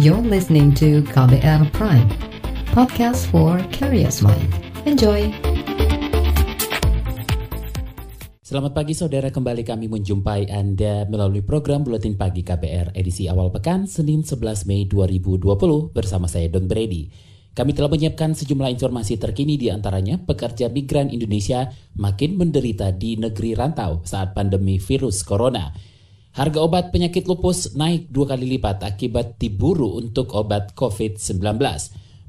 You're listening to KBR Prime, podcast for curious mind. Enjoy! Selamat pagi saudara, kembali kami menjumpai Anda melalui program Buletin Pagi KBR edisi awal pekan Senin 11 Mei 2020 bersama saya Don Brady. Kami telah menyiapkan sejumlah informasi terkini di antaranya pekerja migran Indonesia makin menderita di negeri rantau saat pandemi virus corona. Harga obat penyakit lupus naik dua kali lipat akibat diburu untuk obat COVID-19.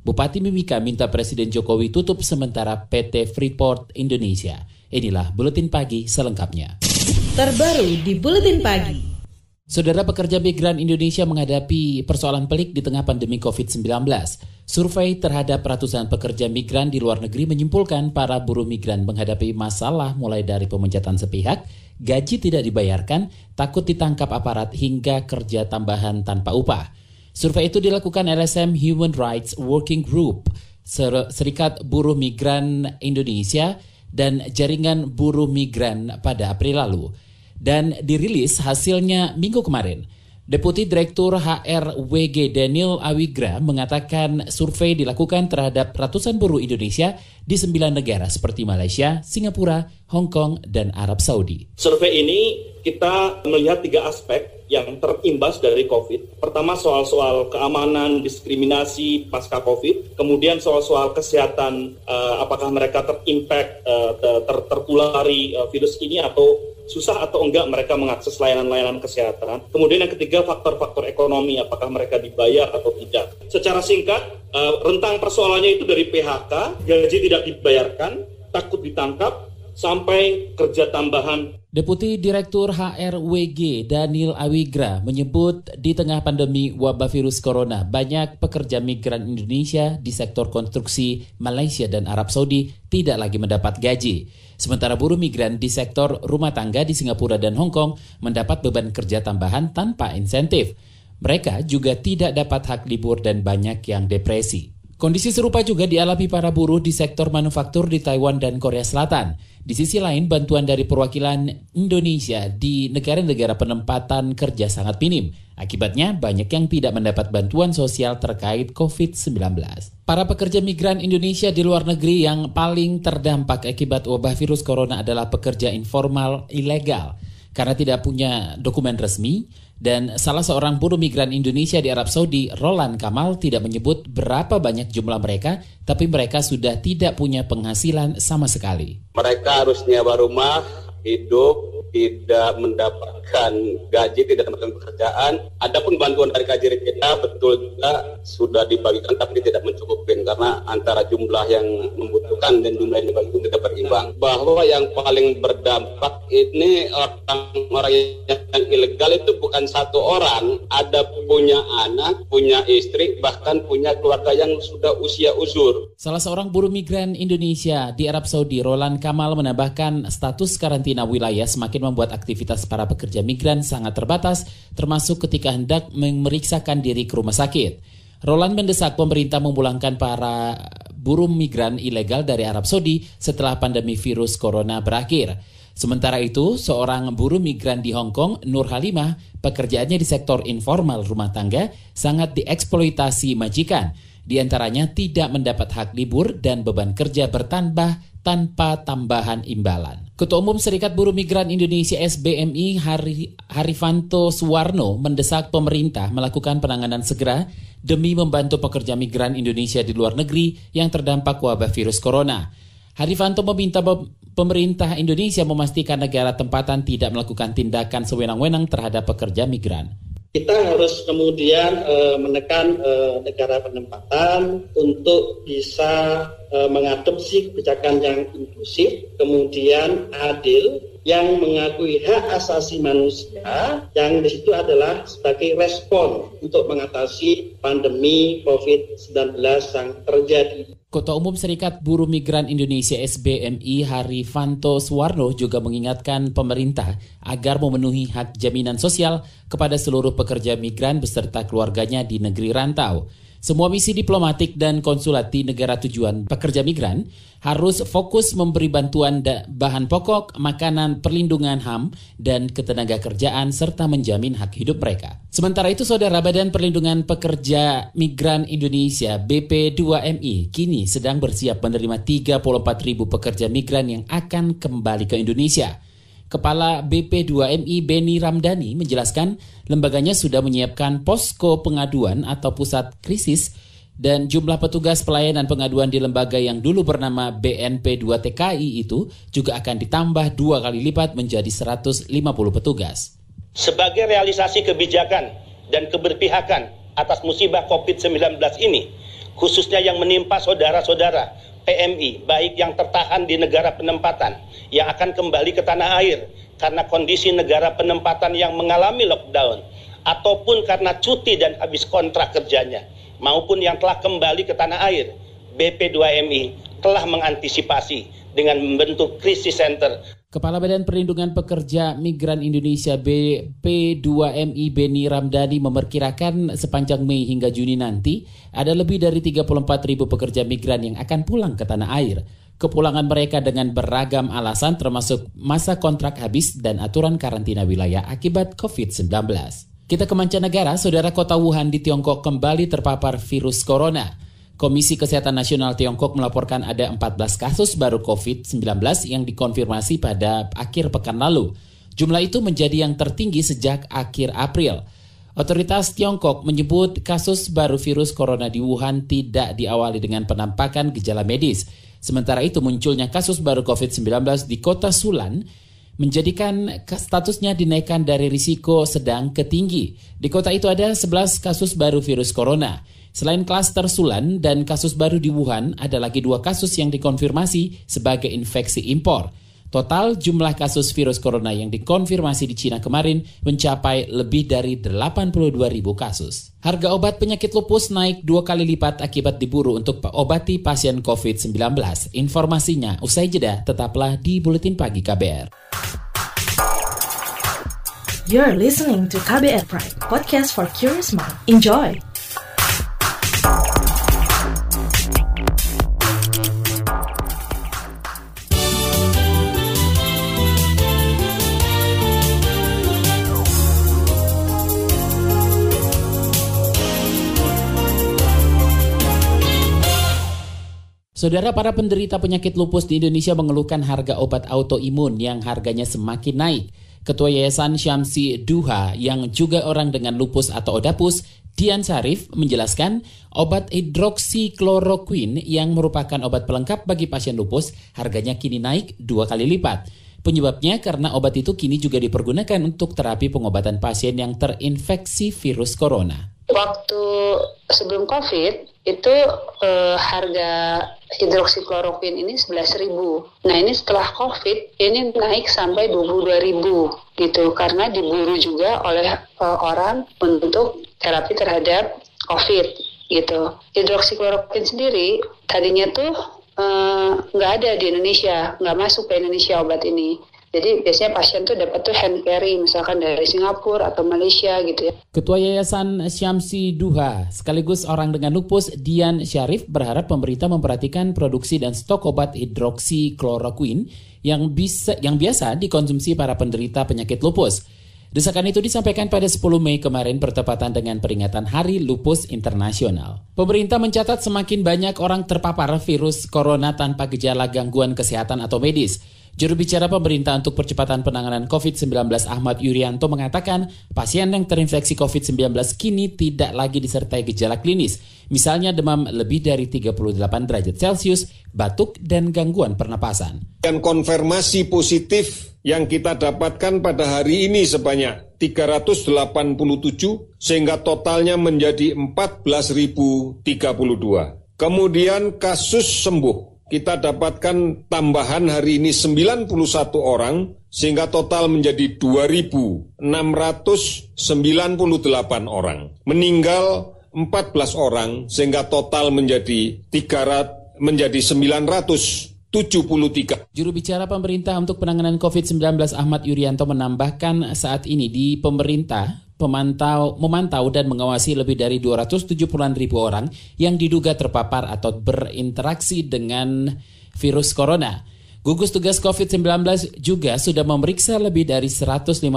Bupati Mimika minta Presiden Jokowi tutup sementara PT Freeport Indonesia. Inilah Buletin Pagi selengkapnya. Terbaru di Buletin Pagi. Saudara pekerja migran Indonesia menghadapi persoalan pelik di tengah pandemi COVID-19. Survei terhadap ratusan pekerja migran di luar negeri menyimpulkan para buruh migran menghadapi masalah mulai dari pemecatan sepihak, gaji tidak dibayarkan, takut ditangkap aparat hingga kerja tambahan tanpa upah. Survei itu dilakukan LSM Human Rights Working Group, Serikat Buruh Migran Indonesia, dan Jaringan Buruh Migran pada April lalu. Dan dirilis hasilnya minggu kemarin. Deputi Direktur HRWG Daniel Awigra mengatakan survei dilakukan terhadap ratusan buruh Indonesia di sembilan negara seperti Malaysia, Singapura, Hong Kong, dan Arab Saudi. Survei ini kita melihat tiga aspek yang terimbas dari COVID. Pertama soal-soal keamanan, diskriminasi pasca COVID. Kemudian soal-soal kesehatan, uh, apakah mereka terimpact, uh, ter tertulari uh, virus ini atau susah atau enggak mereka mengakses layanan-layanan kesehatan. Kemudian yang ketiga faktor-faktor ekonomi, apakah mereka dibayar atau tidak. Secara singkat, uh, rentang persoalannya itu dari PHK, gaji tidak dibayarkan, takut ditangkap, sampai kerja tambahan. Deputi Direktur HRWG Daniel Awigra menyebut di tengah pandemi wabah virus corona banyak pekerja migran Indonesia di sektor konstruksi Malaysia dan Arab Saudi tidak lagi mendapat gaji. Sementara buruh migran di sektor rumah tangga di Singapura dan Hong Kong mendapat beban kerja tambahan tanpa insentif. Mereka juga tidak dapat hak libur dan banyak yang depresi. Kondisi serupa juga dialami para buruh di sektor manufaktur di Taiwan dan Korea Selatan. Di sisi lain, bantuan dari perwakilan Indonesia di negara-negara penempatan kerja sangat minim. Akibatnya, banyak yang tidak mendapat bantuan sosial terkait COVID-19. Para pekerja migran Indonesia di luar negeri yang paling terdampak akibat wabah virus corona adalah pekerja informal ilegal karena tidak punya dokumen resmi dan salah seorang buruh migran Indonesia di Arab Saudi, Roland Kamal tidak menyebut berapa banyak jumlah mereka, tapi mereka sudah tidak punya penghasilan sama sekali. Mereka harus nyewa rumah, hidup, tidak mendapatkan gaji, tidak mendapatkan pekerjaan. Adapun bantuan dari KJRI kita betul juga sudah dibagikan tapi tidak mencukupkan karena antara jumlah yang membutuhkan dan jumlah yang dibagi itu tidak berimbang. Bahwa yang paling berdampak ini orang-orang yang ilegal itu bukan satu orang, ada punya anak, punya istri, bahkan punya keluarga yang sudah usia uzur. Salah seorang buruh migran Indonesia di Arab Saudi, Roland Kamal menambahkan status karantina wilayah semakin membuat aktivitas para pekerja migran sangat terbatas, termasuk ketika hendak memeriksakan diri ke rumah sakit. Roland mendesak pemerintah memulangkan para buruh migran ilegal dari Arab Saudi setelah pandemi virus corona berakhir. Sementara itu, seorang buruh migran di Hong Kong, Nur Halimah, pekerjaannya di sektor informal rumah tangga, sangat dieksploitasi majikan. Di antaranya tidak mendapat hak libur dan beban kerja bertambah tanpa tambahan imbalan. Ketua Umum Serikat Buruh Migran Indonesia SBMI Hari, Harifanto Suwarno mendesak pemerintah melakukan penanganan segera demi membantu pekerja migran Indonesia di luar negeri yang terdampak wabah virus corona. Harifanto meminta pemerintah Indonesia memastikan negara tempatan tidak melakukan tindakan sewenang-wenang terhadap pekerja migran kita harus kemudian e, menekan e, negara penempatan untuk bisa e, mengadopsi kebijakan yang inklusif, kemudian adil, yang mengakui hak asasi manusia yang di situ adalah sebagai respon untuk mengatasi pandemi COVID-19 yang terjadi. Ketua Umum Serikat Buruh Migran Indonesia SBMI Harifanto Suwarno juga mengingatkan pemerintah agar memenuhi hak jaminan sosial kepada seluruh pekerja migran beserta keluarganya di negeri rantau. Semua misi diplomatik dan konsulat di negara tujuan pekerja migran harus fokus memberi bantuan bahan pokok, makanan, perlindungan HAM, dan ketenaga kerjaan serta menjamin hak hidup mereka. Sementara itu, Saudara Badan Perlindungan Pekerja Migran Indonesia BP2MI kini sedang bersiap menerima 34 ribu pekerja migran yang akan kembali ke Indonesia. Kepala BP2MI Beni Ramdhani menjelaskan lembaganya sudah menyiapkan posko pengaduan atau pusat krisis dan jumlah petugas pelayanan pengaduan di lembaga yang dulu bernama BNP2TKI itu juga akan ditambah dua kali lipat menjadi 150 petugas. Sebagai realisasi kebijakan dan keberpihakan atas musibah COVID-19 ini, khususnya yang menimpa saudara-saudara PMI, baik yang tertahan di negara penempatan, yang akan kembali ke tanah air karena kondisi negara penempatan yang mengalami lockdown, ataupun karena cuti dan habis kontrak kerjanya, maupun yang telah kembali ke tanah air, BP2MI telah mengantisipasi dengan membentuk krisis center Kepala Badan Perlindungan Pekerja Migran Indonesia BP2MI Beni Ramdhani memperkirakan sepanjang Mei hingga Juni nanti ada lebih dari 34 ribu pekerja migran yang akan pulang ke tanah air. Kepulangan mereka dengan beragam alasan termasuk masa kontrak habis dan aturan karantina wilayah akibat COVID-19. Kita ke mancanegara, saudara kota Wuhan di Tiongkok kembali terpapar virus corona. Komisi Kesehatan Nasional Tiongkok melaporkan ada 14 kasus baru COVID-19 yang dikonfirmasi pada akhir pekan lalu. Jumlah itu menjadi yang tertinggi sejak akhir April. Otoritas Tiongkok menyebut kasus baru virus corona di Wuhan tidak diawali dengan penampakan gejala medis. Sementara itu munculnya kasus baru COVID-19 di kota Sulan menjadikan statusnya dinaikkan dari risiko sedang ke tinggi. Di kota itu ada 11 kasus baru virus corona. Selain klaster Sulan dan kasus baru di Wuhan, ada lagi dua kasus yang dikonfirmasi sebagai infeksi impor. Total jumlah kasus virus corona yang dikonfirmasi di Cina kemarin mencapai lebih dari 82 ribu kasus. Harga obat penyakit lupus naik dua kali lipat akibat diburu untuk obati pasien COVID-19. Informasinya usai jeda tetaplah di Buletin Pagi KBR. You're listening to KBR Pride, podcast for curious mind. Enjoy! Saudara para penderita penyakit lupus di Indonesia mengeluhkan harga obat autoimun yang harganya semakin naik. Ketua Yayasan Syamsi Duha yang juga orang dengan lupus atau odapus, Dian Sarif menjelaskan obat hidroksikloroquine yang merupakan obat pelengkap bagi pasien lupus harganya kini naik dua kali lipat. Penyebabnya karena obat itu kini juga dipergunakan untuk terapi pengobatan pasien yang terinfeksi virus corona. Waktu sebelum COVID, itu eh, harga hidroksikloroquine ini 11.000. Nah, ini setelah Covid ini naik sampai 22.000 gitu karena diburu juga oleh eh, orang untuk terapi terhadap Covid gitu. Hidroksikloroquine sendiri tadinya tuh eh, nggak uh, ada di Indonesia, nggak masuk ke Indonesia obat ini. Jadi biasanya pasien tuh dapat tuh hand carry misalkan dari Singapura atau Malaysia gitu ya. Ketua Yayasan Syamsi Duha sekaligus orang dengan lupus Dian Syarif berharap pemerintah memperhatikan produksi dan stok obat hidroksikloroquine yang bisa yang biasa dikonsumsi para penderita penyakit lupus. Desakan itu disampaikan pada 10 Mei kemarin bertepatan dengan peringatan Hari Lupus Internasional. Pemerintah mencatat semakin banyak orang terpapar virus corona tanpa gejala gangguan kesehatan atau medis. Juru bicara pemerintah untuk percepatan penanganan COVID-19 Ahmad Yuryanto mengatakan pasien yang terinfeksi COVID-19 kini tidak lagi disertai gejala klinis, misalnya demam lebih dari 38 derajat Celcius, batuk, dan gangguan pernapasan. Dan konfirmasi positif yang kita dapatkan pada hari ini sebanyak 387 sehingga totalnya menjadi 14.032. Kemudian kasus sembuh kita dapatkan tambahan hari ini 91 orang sehingga total menjadi 2.698 orang. Meninggal 14 orang sehingga total menjadi 300 menjadi 900 73. Juru bicara pemerintah untuk penanganan COVID-19 Ahmad Yuryanto menambahkan saat ini di pemerintah pemantau, memantau dan mengawasi lebih dari 270-an ribu orang yang diduga terpapar atau berinteraksi dengan virus corona. Gugus tugas COVID-19 juga sudah memeriksa lebih dari 158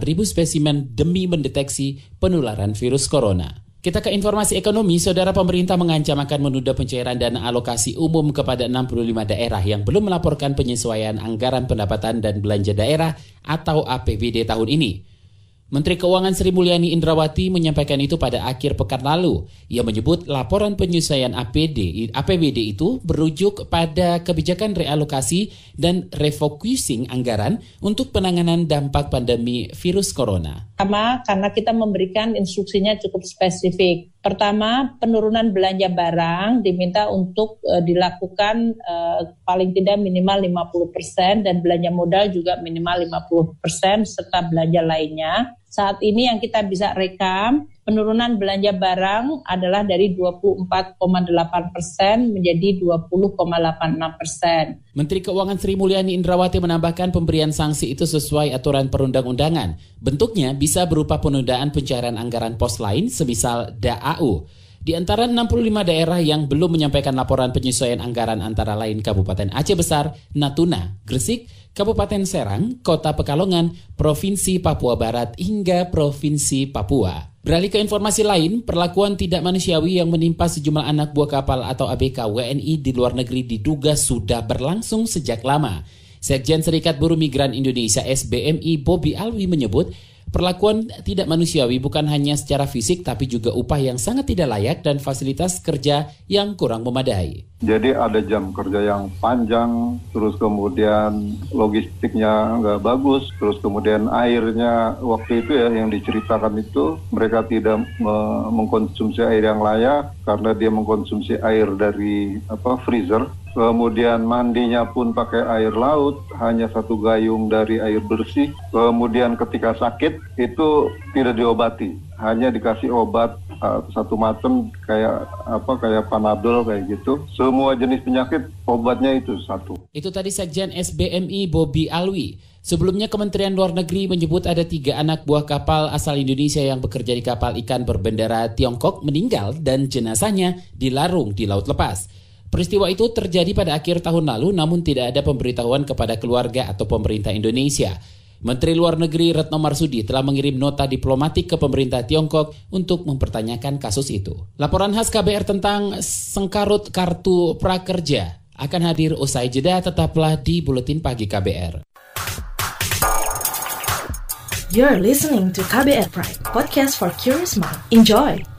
ribu spesimen demi mendeteksi penularan virus corona. Kita ke informasi ekonomi, saudara pemerintah mengancam akan menunda pencairan dana alokasi umum kepada 65 daerah yang belum melaporkan penyesuaian anggaran pendapatan dan belanja daerah atau APBD tahun ini. Menteri Keuangan Sri Mulyani Indrawati menyampaikan itu pada akhir pekan lalu. Ia menyebut laporan penyesuaian APD, APBD itu berujuk pada kebijakan realokasi dan refocusing anggaran untuk penanganan dampak pandemi virus corona. Pertama, karena kita memberikan instruksinya cukup spesifik. Pertama, penurunan belanja barang diminta untuk uh, dilakukan uh, paling tidak minimal 50% dan belanja modal juga minimal 50% serta belanja lainnya saat ini yang kita bisa rekam, penurunan belanja barang adalah dari 24,8 persen menjadi 20,86 persen. Menteri Keuangan Sri Mulyani Indrawati menambahkan pemberian sanksi itu sesuai aturan perundang-undangan. Bentuknya bisa berupa penundaan pencairan anggaran pos lain semisal DAU. Di antara 65 daerah yang belum menyampaikan laporan penyesuaian anggaran antara lain Kabupaten Aceh Besar, Natuna, Gresik, Kabupaten Serang, Kota Pekalongan, Provinsi Papua Barat hingga Provinsi Papua. Beralih ke informasi lain, perlakuan tidak manusiawi yang menimpa sejumlah anak buah kapal atau ABK WNI di luar negeri diduga sudah berlangsung sejak lama. Sekjen Serikat Buruh Migran Indonesia SBMI Bobby Alwi menyebut Perlakuan tidak manusiawi bukan hanya secara fisik tapi juga upah yang sangat tidak layak dan fasilitas kerja yang kurang memadai. Jadi ada jam kerja yang panjang, terus kemudian logistiknya nggak bagus, terus kemudian airnya waktu itu ya yang diceritakan itu mereka tidak mengkonsumsi air yang layak karena dia mengkonsumsi air dari apa freezer kemudian mandinya pun pakai air laut, hanya satu gayung dari air bersih. Kemudian ketika sakit itu tidak diobati, hanya dikasih obat uh, satu macam kayak apa kayak panadol kayak gitu. Semua jenis penyakit obatnya itu satu. Itu tadi Sekjen SBMI Bobby Alwi. Sebelumnya Kementerian Luar Negeri menyebut ada tiga anak buah kapal asal Indonesia yang bekerja di kapal ikan berbendera Tiongkok meninggal dan jenazahnya dilarung di laut lepas. Peristiwa itu terjadi pada akhir tahun lalu namun tidak ada pemberitahuan kepada keluarga atau pemerintah Indonesia. Menteri Luar Negeri Retno Marsudi telah mengirim nota diplomatik ke pemerintah Tiongkok untuk mempertanyakan kasus itu. Laporan khas KBR tentang sengkarut kartu prakerja akan hadir usai jeda tetaplah di Buletin Pagi KBR. You're listening to KBR Pride, podcast for curious mind. Enjoy!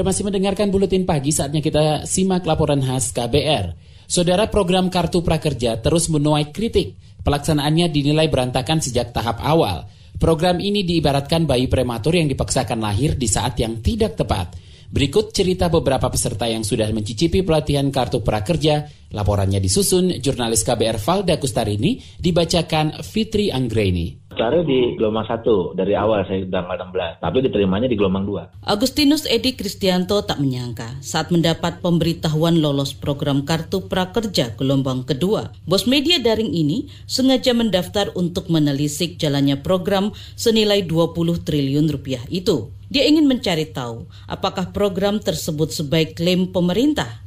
Anda masih mendengarkan Buletin Pagi saatnya kita simak laporan khas KBR. Saudara program Kartu Prakerja terus menuai kritik. Pelaksanaannya dinilai berantakan sejak tahap awal. Program ini diibaratkan bayi prematur yang dipaksakan lahir di saat yang tidak tepat. Berikut cerita beberapa peserta yang sudah mencicipi pelatihan Kartu Prakerja. Laporannya disusun jurnalis KBR Valda Kustarini, dibacakan Fitri Anggreni. Cari di gelombang satu dari awal saya tanggal 16, tapi diterimanya di gelombang dua. Agustinus Edi Kristianto tak menyangka saat mendapat pemberitahuan lolos program Kartu Prakerja gelombang kedua. Bos media daring ini sengaja mendaftar untuk menelisik jalannya program senilai 20 triliun rupiah itu. Dia ingin mencari tahu apakah program tersebut sebaik klaim pemerintah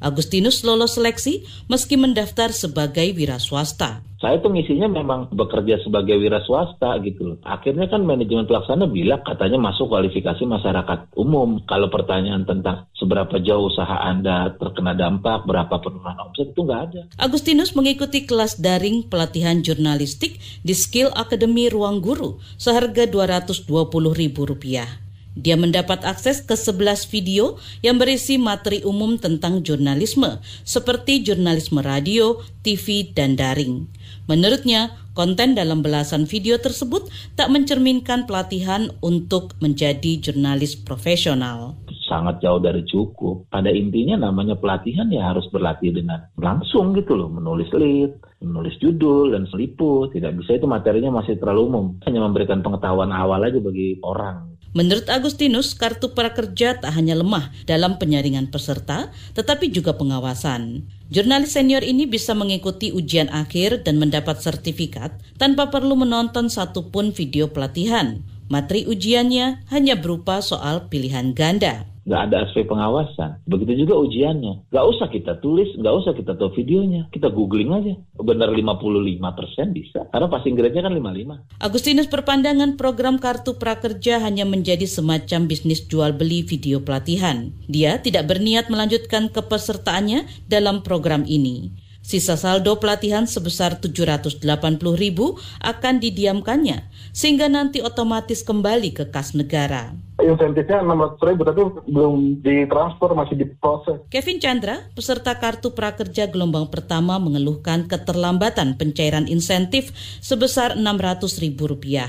Agustinus lolos seleksi meski mendaftar sebagai wira swasta. Saya tuh ngisinya memang bekerja sebagai wira swasta gitu loh. Akhirnya kan manajemen pelaksana bilang katanya masuk kualifikasi masyarakat umum. Kalau pertanyaan tentang seberapa jauh usaha Anda terkena dampak, berapa penurunan omset itu nggak ada. Agustinus mengikuti kelas daring pelatihan jurnalistik di Skill Academy Ruang Guru seharga Rp220.000. Dia mendapat akses ke 11 video yang berisi materi umum tentang jurnalisme, seperti jurnalisme radio, TV, dan daring. Menurutnya, konten dalam belasan video tersebut tak mencerminkan pelatihan untuk menjadi jurnalis profesional sangat jauh dari cukup. Pada intinya namanya pelatihan ya harus berlatih dengan langsung gitu loh, menulis lead, menulis judul dan seliput. Tidak bisa itu materinya masih terlalu umum. Hanya memberikan pengetahuan awal aja bagi orang. Menurut Agustinus, kartu prakerja tak hanya lemah dalam penyaringan peserta, tetapi juga pengawasan. Jurnalis senior ini bisa mengikuti ujian akhir dan mendapat sertifikat tanpa perlu menonton satupun video pelatihan. Materi ujiannya hanya berupa soal pilihan ganda nggak ada aspek pengawasan. Begitu juga ujiannya. Nggak usah kita tulis, nggak usah kita tahu videonya. Kita googling aja. Benar 55 persen bisa. Karena passing grade-nya kan 55. Agustinus perpandangan program Kartu Prakerja hanya menjadi semacam bisnis jual beli video pelatihan. Dia tidak berniat melanjutkan kepesertaannya dalam program ini. Sisa saldo pelatihan sebesar 780 ribu akan didiamkannya sehingga nanti otomatis kembali ke kas negara. Insentifnya 600 ribu tapi belum ditransfer, masih diproses. Kevin Chandra, peserta Kartu Prakerja gelombang pertama mengeluhkan keterlambatan pencairan insentif sebesar 600 ribu rupiah.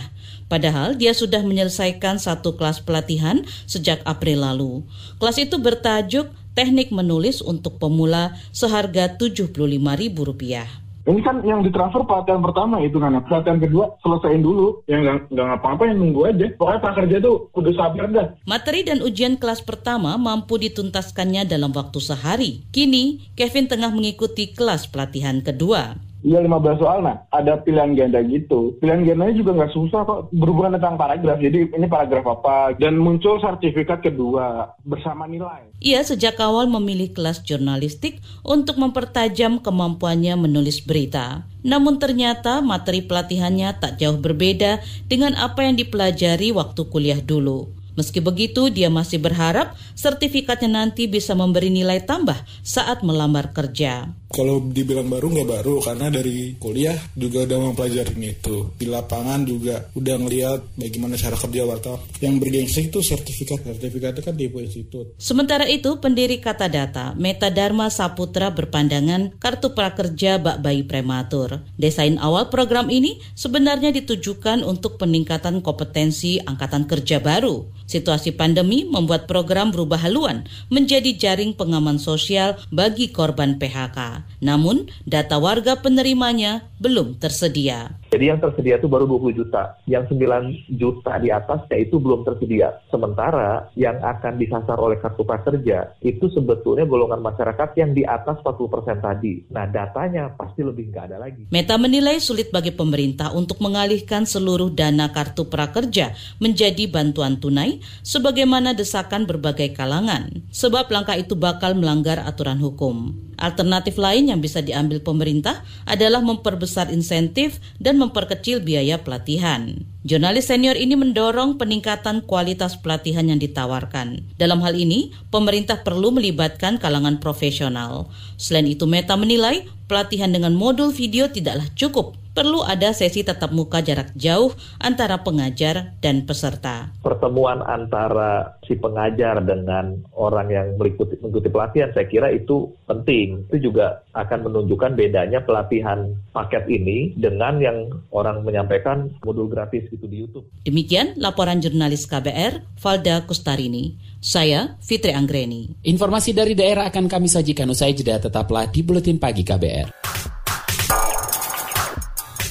Padahal dia sudah menyelesaikan satu kelas pelatihan sejak April lalu. Kelas itu bertajuk teknik menulis untuk pemula seharga Rp75.000. Ini kan yang ditransfer pelatihan pertama itu kan, pelatihan kedua selesaiin dulu, yang nggak ngapa-apa yang nunggu aja. Pokoknya prakerja tuh kudu sabar dah. Materi dan ujian kelas pertama mampu dituntaskannya dalam waktu sehari. Kini, Kevin tengah mengikuti kelas pelatihan kedua. Iya 15 soal, nah ada pilihan ganda gitu. Pilihan gandanya juga nggak susah kok, berhubungan tentang paragraf. Jadi ini paragraf apa, dan muncul sertifikat kedua bersama nilai. Ia sejak awal memilih kelas jurnalistik untuk mempertajam kemampuannya menulis berita. Namun ternyata materi pelatihannya tak jauh berbeda dengan apa yang dipelajari waktu kuliah dulu. Meski begitu, dia masih berharap sertifikatnya nanti bisa memberi nilai tambah saat melamar kerja. Kalau dibilang baru nggak baru karena dari kuliah juga udah mempelajari itu. Di lapangan juga udah ngeliat bagaimana cara kerja wartawan. Yang bergengsi itu sertifikat. Sertifikat itu kan di institut. Sementara itu, pendiri Kata Data, Meta Dharma Saputra berpandangan kartu prakerja bak bayi prematur. Desain awal program ini sebenarnya ditujukan untuk peningkatan kompetensi angkatan kerja baru. Situasi pandemi membuat program berubah haluan menjadi jaring pengaman sosial bagi korban PHK. Namun, data warga penerimanya belum tersedia. Jadi yang tersedia itu baru 20 juta. Yang 9 juta di atasnya itu belum tersedia. Sementara yang akan disasar oleh kartu prakerja itu sebetulnya golongan masyarakat yang di atas 40% tadi. Nah datanya pasti lebih nggak ada lagi. Meta menilai sulit bagi pemerintah untuk mengalihkan seluruh dana kartu prakerja menjadi bantuan tunai sebagaimana desakan berbagai kalangan. Sebab langkah itu bakal melanggar aturan hukum. Alternatif lain yang bisa diambil pemerintah adalah memperbesar insentif dan memperkecil biaya pelatihan. Jurnalis senior ini mendorong peningkatan kualitas pelatihan yang ditawarkan. Dalam hal ini, pemerintah perlu melibatkan kalangan profesional. Selain itu, Meta menilai pelatihan dengan modul video tidaklah cukup perlu ada sesi tatap muka jarak jauh antara pengajar dan peserta. Pertemuan antara si pengajar dengan orang yang mengikuti, mengikuti pelatihan, saya kira itu penting. Itu juga akan menunjukkan bedanya pelatihan paket ini dengan yang orang menyampaikan modul gratis itu di YouTube. Demikian laporan jurnalis KBR, Valda Kustarini. Saya Fitri Anggreni. Informasi dari daerah akan kami sajikan usai jeda tetaplah di Buletin Pagi KBR.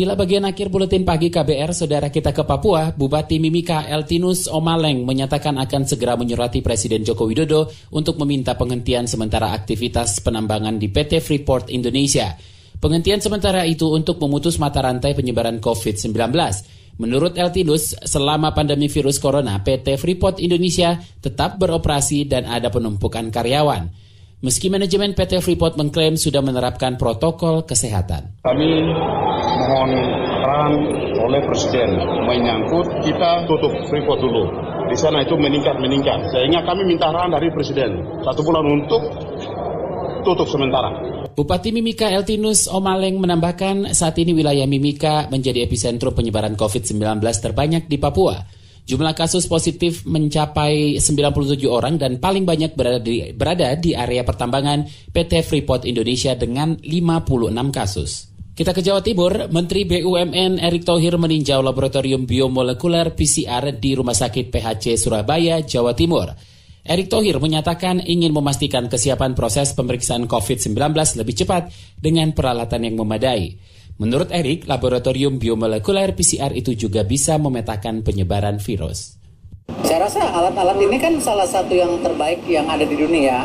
Inilah bagian akhir buletin pagi KBR, saudara kita ke Papua, Bupati Mimika Eltinus Omaleng menyatakan akan segera menyurati Presiden Joko Widodo untuk meminta penghentian sementara aktivitas penambangan di PT Freeport Indonesia. Penghentian sementara itu untuk memutus mata rantai penyebaran COVID-19. Menurut Eltinus, selama pandemi virus corona, PT Freeport Indonesia tetap beroperasi dan ada penumpukan karyawan. Meski manajemen PT Freeport mengklaim sudah menerapkan protokol kesehatan. Kami mohon peran oleh Presiden menyangkut kita tutup Freeport dulu. Di sana itu meningkat-meningkat. Sehingga kami minta arahan dari Presiden satu bulan untuk tutup sementara. Bupati Mimika Eltinus Omaleng menambahkan saat ini wilayah Mimika menjadi epicentrum penyebaran COVID-19 terbanyak di Papua. Jumlah kasus positif mencapai 97 orang dan paling banyak berada di, berada di area pertambangan PT Freeport Indonesia dengan 56 kasus. Kita ke Jawa Timur, Menteri BUMN Erick Thohir meninjau laboratorium biomolekuler PCR di Rumah Sakit PHC Surabaya, Jawa Timur. Erick Thohir menyatakan ingin memastikan kesiapan proses pemeriksaan COVID-19 lebih cepat dengan peralatan yang memadai. Menurut Erik, laboratorium biomolekuler PCR itu juga bisa memetakan penyebaran virus. Saya rasa alat-alat ini kan salah satu yang terbaik yang ada di dunia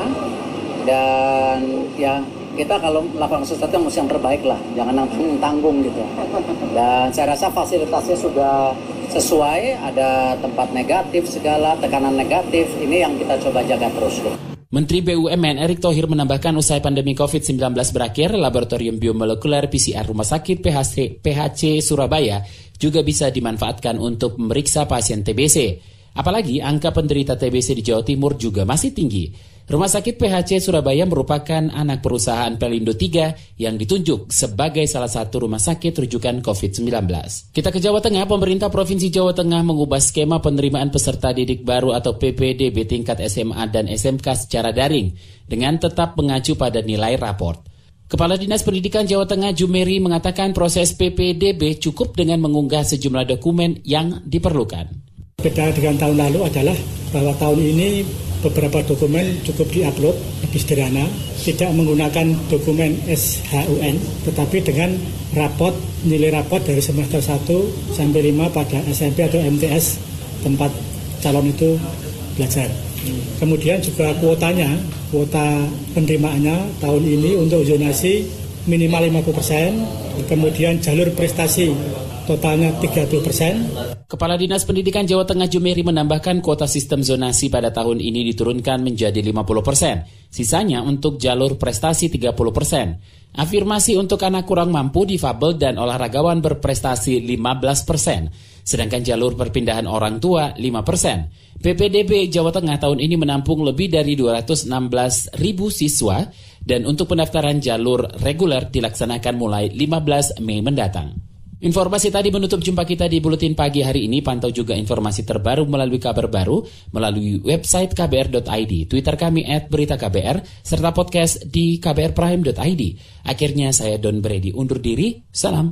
dan ya kita kalau melakukan sesuatu yang yang terbaik lah, jangan tanggung gitu. Dan saya rasa fasilitasnya sudah sesuai, ada tempat negatif segala, tekanan negatif, ini yang kita coba jaga terus. Menteri BUMN Erick Thohir menambahkan usai pandemi COVID-19 berakhir, laboratorium biomolekuler PCR Rumah Sakit PHC, PHC Surabaya juga bisa dimanfaatkan untuk memeriksa pasien TBC. Apalagi angka penderita TBC di Jawa Timur juga masih tinggi. Rumah Sakit PHC Surabaya merupakan anak perusahaan Pelindo 3 yang ditunjuk sebagai salah satu rumah sakit rujukan COVID-19. Kita ke Jawa Tengah, pemerintah Provinsi Jawa Tengah mengubah skema penerimaan peserta didik baru atau PPDB tingkat SMA dan SMK secara daring dengan tetap mengacu pada nilai raport. Kepala Dinas Pendidikan Jawa Tengah Jumeri mengatakan proses PPDB cukup dengan mengunggah sejumlah dokumen yang diperlukan. Beda dengan tahun lalu adalah bahwa tahun ini beberapa dokumen cukup diupload lebih sederhana, tidak menggunakan dokumen SHUN, tetapi dengan rapot, nilai rapot dari semester 1 sampai 5 pada SMP atau MTS tempat calon itu belajar. Kemudian juga kuotanya, kuota penerimaannya tahun ini untuk zonasi minimal 50%, kemudian jalur prestasi totalnya 30 persen. Kepala Dinas Pendidikan Jawa Tengah Jumeri menambahkan kuota sistem zonasi pada tahun ini diturunkan menjadi 50 persen. Sisanya untuk jalur prestasi 30 persen. Afirmasi untuk anak kurang mampu, difabel, dan olahragawan berprestasi 15 persen. Sedangkan jalur perpindahan orang tua 5 persen. PPDB Jawa Tengah tahun ini menampung lebih dari 216 ribu siswa dan untuk pendaftaran jalur reguler dilaksanakan mulai 15 Mei mendatang. Informasi tadi menutup jumpa kita di Buletin Pagi hari ini. Pantau juga informasi terbaru melalui kabar baru, melalui website kbr.id, Twitter kami at berita KBR, serta podcast di kbrprime.id. Akhirnya saya Don Brady undur diri. Salam.